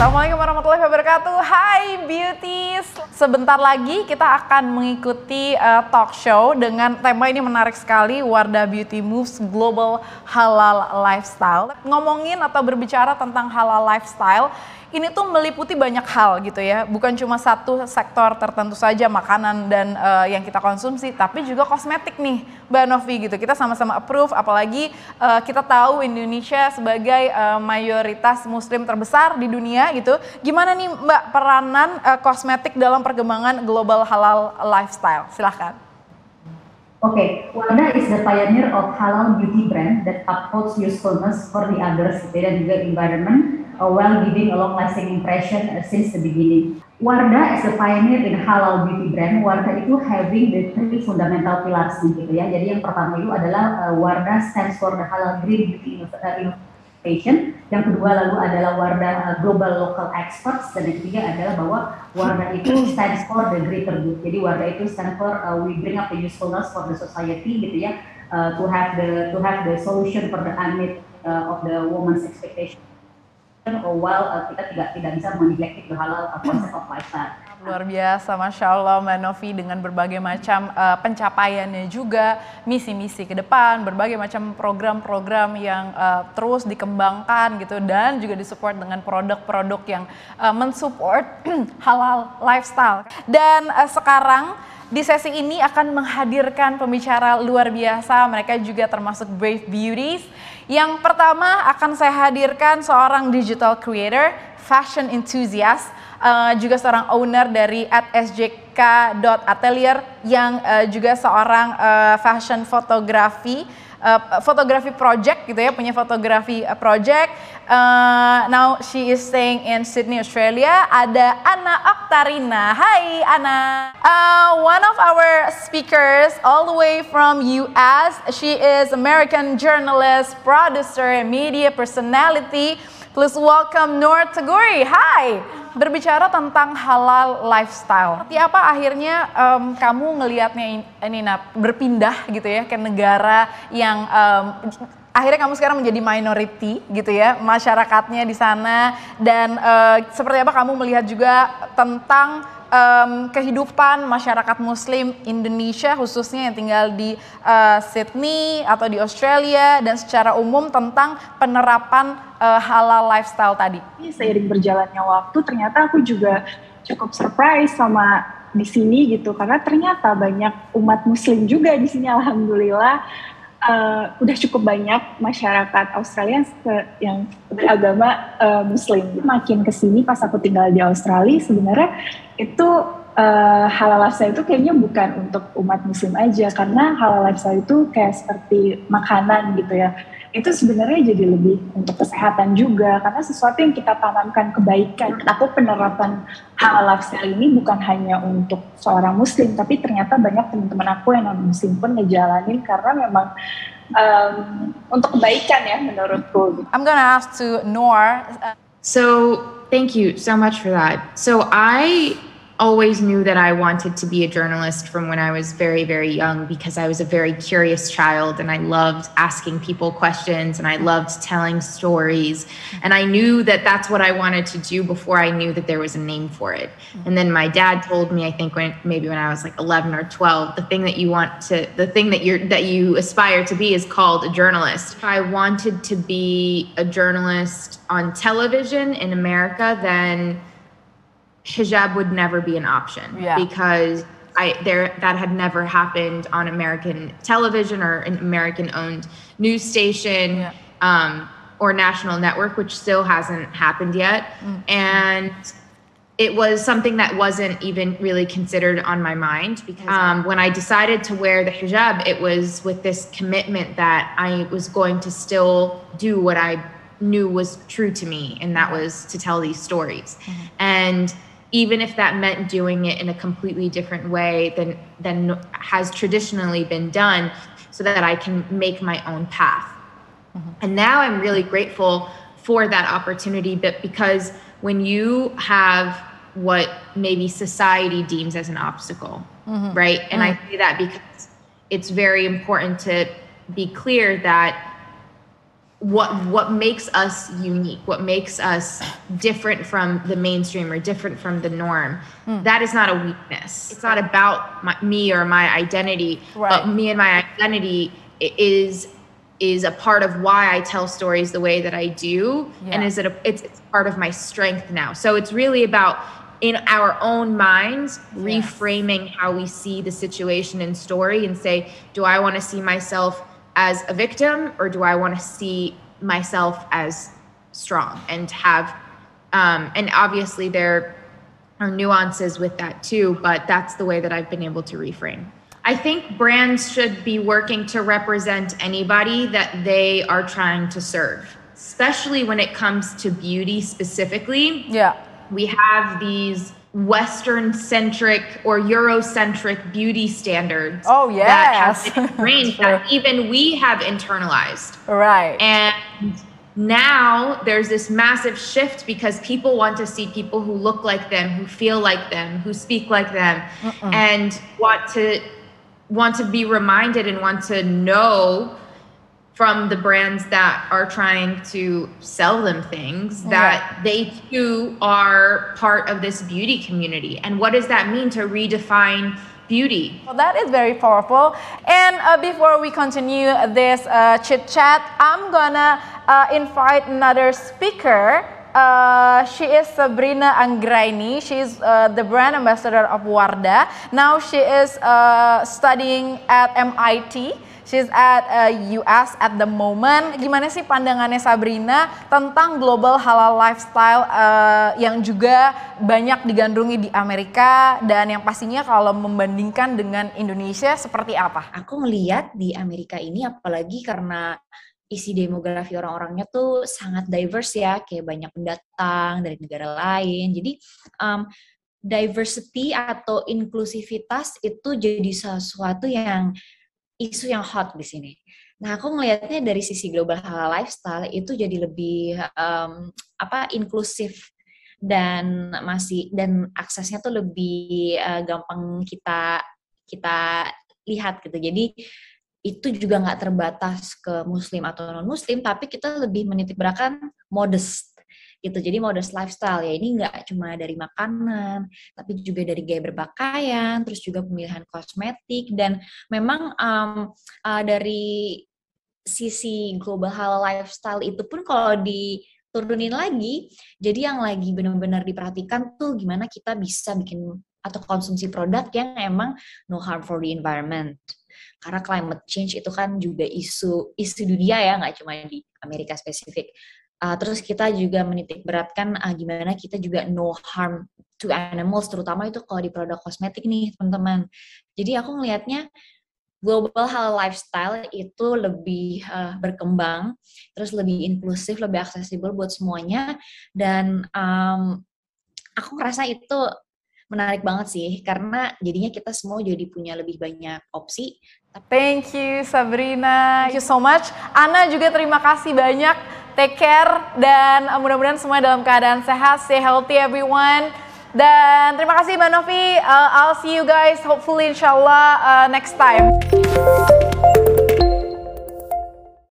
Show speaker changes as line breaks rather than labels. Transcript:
Assalamualaikum warahmatullahi wabarakatuh. Hai beauties. Sebentar lagi kita akan mengikuti uh, talk show dengan tema ini menarik sekali Wardah Beauty Moves Global Halal Lifestyle. Ngomongin atau berbicara tentang halal lifestyle ini tuh meliputi banyak hal gitu ya, bukan cuma satu sektor tertentu saja makanan dan uh, yang kita konsumsi, tapi juga kosmetik nih, Mbak Novi gitu. Kita sama-sama approve, apalagi uh, kita tahu Indonesia sebagai uh, mayoritas Muslim terbesar di dunia gitu. Gimana nih Mbak peranan uh, kosmetik dalam perkembangan global halal lifestyle? Silahkan.
Okay, Wanda is the pioneer of halal beauty brand that upholds usefulness for the others dan juga environment uh, while giving a long-lasting impression uh, since the beginning. Wardah as a pioneer in halal beauty brand, Wardah itu having the three fundamental pillars gitu ya. Jadi yang pertama itu adalah uh, Wardah stands for the halal green beauty uh, innovation. Yang kedua lalu adalah Wardah uh, global local experts dan yang ketiga adalah bahwa Wardah itu stands for the greater good. Jadi Wardah itu stands for uh, we bring up the usefulness for the society gitu ya. Uh, to have the to have the solution for the unmet uh, of the woman's expectation while uh, kita tidak tidak bisa meneglect halal uh, concept of lifestyle.
Luar biasa, Masya Allah Mbak Novi dengan berbagai macam uh, pencapaiannya juga, misi-misi ke depan, berbagai macam program-program yang uh, terus dikembangkan gitu dan juga disupport dengan produk-produk yang uh, mensupport halal lifestyle. Dan uh, sekarang di sesi ini akan menghadirkan pembicara luar biasa, mereka juga termasuk Brave Beauties yang pertama akan saya hadirkan seorang digital creator, fashion enthusiast, uh, juga seorang owner dari at sjk.atelier yang uh, juga seorang uh, fashion fotografi uh, project gitu ya, punya fotografi uh, project. Uh, now she is staying in Sydney, Australia. Ada Ana Oktarina. Hai Ana. Uh, one of our speakers all the way from US. She is American journalist, producer, media personality. Please welcome Nur Taguri. Hai berbicara tentang halal lifestyle. Seperti apa akhirnya um, kamu ngelihatnya ini berpindah gitu ya ke negara yang um, akhirnya kamu sekarang menjadi minority gitu ya masyarakatnya di sana dan uh, seperti apa kamu melihat juga tentang um, kehidupan masyarakat Muslim Indonesia khususnya yang tinggal di uh, Sydney atau di Australia dan secara umum tentang penerapan uh, halal lifestyle tadi.
Seiring berjalannya waktu ternyata aku juga cukup surprise sama di sini gitu karena ternyata banyak umat Muslim juga di sini alhamdulillah uh, udah cukup banyak masyarakat Australia yang beragama uh, Muslim. Makin ke sini pas aku tinggal di Australia sebenarnya itu uh, halal lifestyle itu kayaknya bukan untuk umat Muslim aja karena halal lifestyle itu kayak seperti makanan gitu ya itu sebenarnya jadi lebih untuk kesehatan juga karena sesuatu yang kita tanamkan kebaikan. Aku penerapan halal lifestyle ini bukan hanya untuk seorang muslim tapi ternyata banyak teman-teman aku yang non muslim pun ngejalanin karena memang um, untuk kebaikan ya menurutku.
I'm gonna ask to Noor.
So thank you so much for that. So I always knew that I wanted to be a journalist from when I was very, very young because I was a very curious child and I loved asking people questions and I loved telling stories. And I knew that that's what I wanted to do before I knew that there was a name for it. Mm-hmm. And then my dad told me, I think when maybe when I was like 11 or 12, the thing that you want to, the thing that you're, that you aspire to be is called a journalist. I wanted to be a journalist on television in America, then hijab would never be an option yeah. because I there that had never happened on American television or an American owned news station yeah. um, or national network, which still hasn't happened yet. Mm. And it was something that wasn't even really considered on my mind because um, when I decided to wear the hijab, it was with this commitment that I was going to still do what I knew was true to me, and that was to tell these stories. Mm-hmm. And even if that meant doing it in a completely different way than than has traditionally been done so that I can make my own path. Mm-hmm. And now I'm really grateful for that opportunity but because when you have what maybe society deems as an obstacle, mm-hmm. right? And mm-hmm. I say that because it's very important to be clear that what what makes us unique what makes us different from the mainstream or different from the norm
Hmm.
that is not a weakness it's not about my, me or my identity
Right.
but me and my identity is is a part of why I tell stories the way that I do and is it a, it's, it's part of my strength now so it's really about in our own minds reframing how we see the situation and story and say do I want to see myself as a victim or do I want to see myself as strong and have um, and obviously there are nuances with that too but that's the way that I've been able to reframe I think brands should be working to represent anybody that they are trying to serve especially when it comes to beauty specifically
Yeah.
we have these Western centric or Eurocentric beauty standards.
Oh,
That have ingrained that even we have internalized.
Right.
And now there's this massive shift because people want to see people who look like them, who feel like them, who speak like them, and want to want to be reminded and want to know from the brands that are trying to sell them things that they too are part of this beauty community. And what does that mean to redefine beauty?
Well, that is very powerful. And uh, before we continue this uh, chit chat, I'm gonna uh, invite another speaker. Uh, she is Sabrina Anggraini. She's uh, the brand ambassador of Wardah. Now she is uh, studying at MIT. She's at uh, US at the moment. Gimana sih pandangannya Sabrina tentang global halal lifestyle uh, yang juga banyak digandrungi di Amerika dan yang pastinya kalau membandingkan dengan Indonesia seperti apa?
aku ngeliat di Amerika ini apalagi karena isi demografi orang-orangnya tuh sangat diverse ya, kayak banyak pendatang dari negara lain. Jadi um, diversity atau inklusivitas itu jadi sesuatu yang isu yang hot di sini. Nah, aku ngelihatnya dari sisi global halal lifestyle itu jadi lebih um, apa inklusif dan masih dan aksesnya tuh lebih uh, gampang kita kita lihat gitu. Jadi itu juga nggak terbatas ke muslim atau non muslim, tapi kita lebih menitik beratkan modest gitu. Jadi modest lifestyle ya ini nggak cuma dari makanan, tapi juga dari gaya berpakaian, terus juga pemilihan kosmetik dan memang um, uh, dari sisi global halal lifestyle itu pun kalau diturunin lagi, jadi yang lagi benar-benar diperhatikan tuh gimana kita bisa bikin atau konsumsi produk yang emang no harm for the environment. Karena climate change itu kan juga isu isu dunia ya, nggak cuma di Amerika spesifik. Uh, terus kita juga menitik beratkan uh, gimana kita juga no harm to animals, terutama itu kalau di produk kosmetik nih teman-teman. Jadi aku ngelihatnya global halal lifestyle itu lebih uh, berkembang, terus lebih inklusif, lebih aksesibel buat semuanya, dan um, aku ngerasa itu menarik banget sih, karena jadinya kita semua jadi punya lebih banyak opsi.
Thank you Sabrina. Thank you so much. Ana juga terima kasih banyak. Take care dan mudah-mudahan semua dalam keadaan sehat. Stay healthy everyone. Dan terima kasih Mbak Novi. Uh, I'll see you guys hopefully inshallah uh, next time.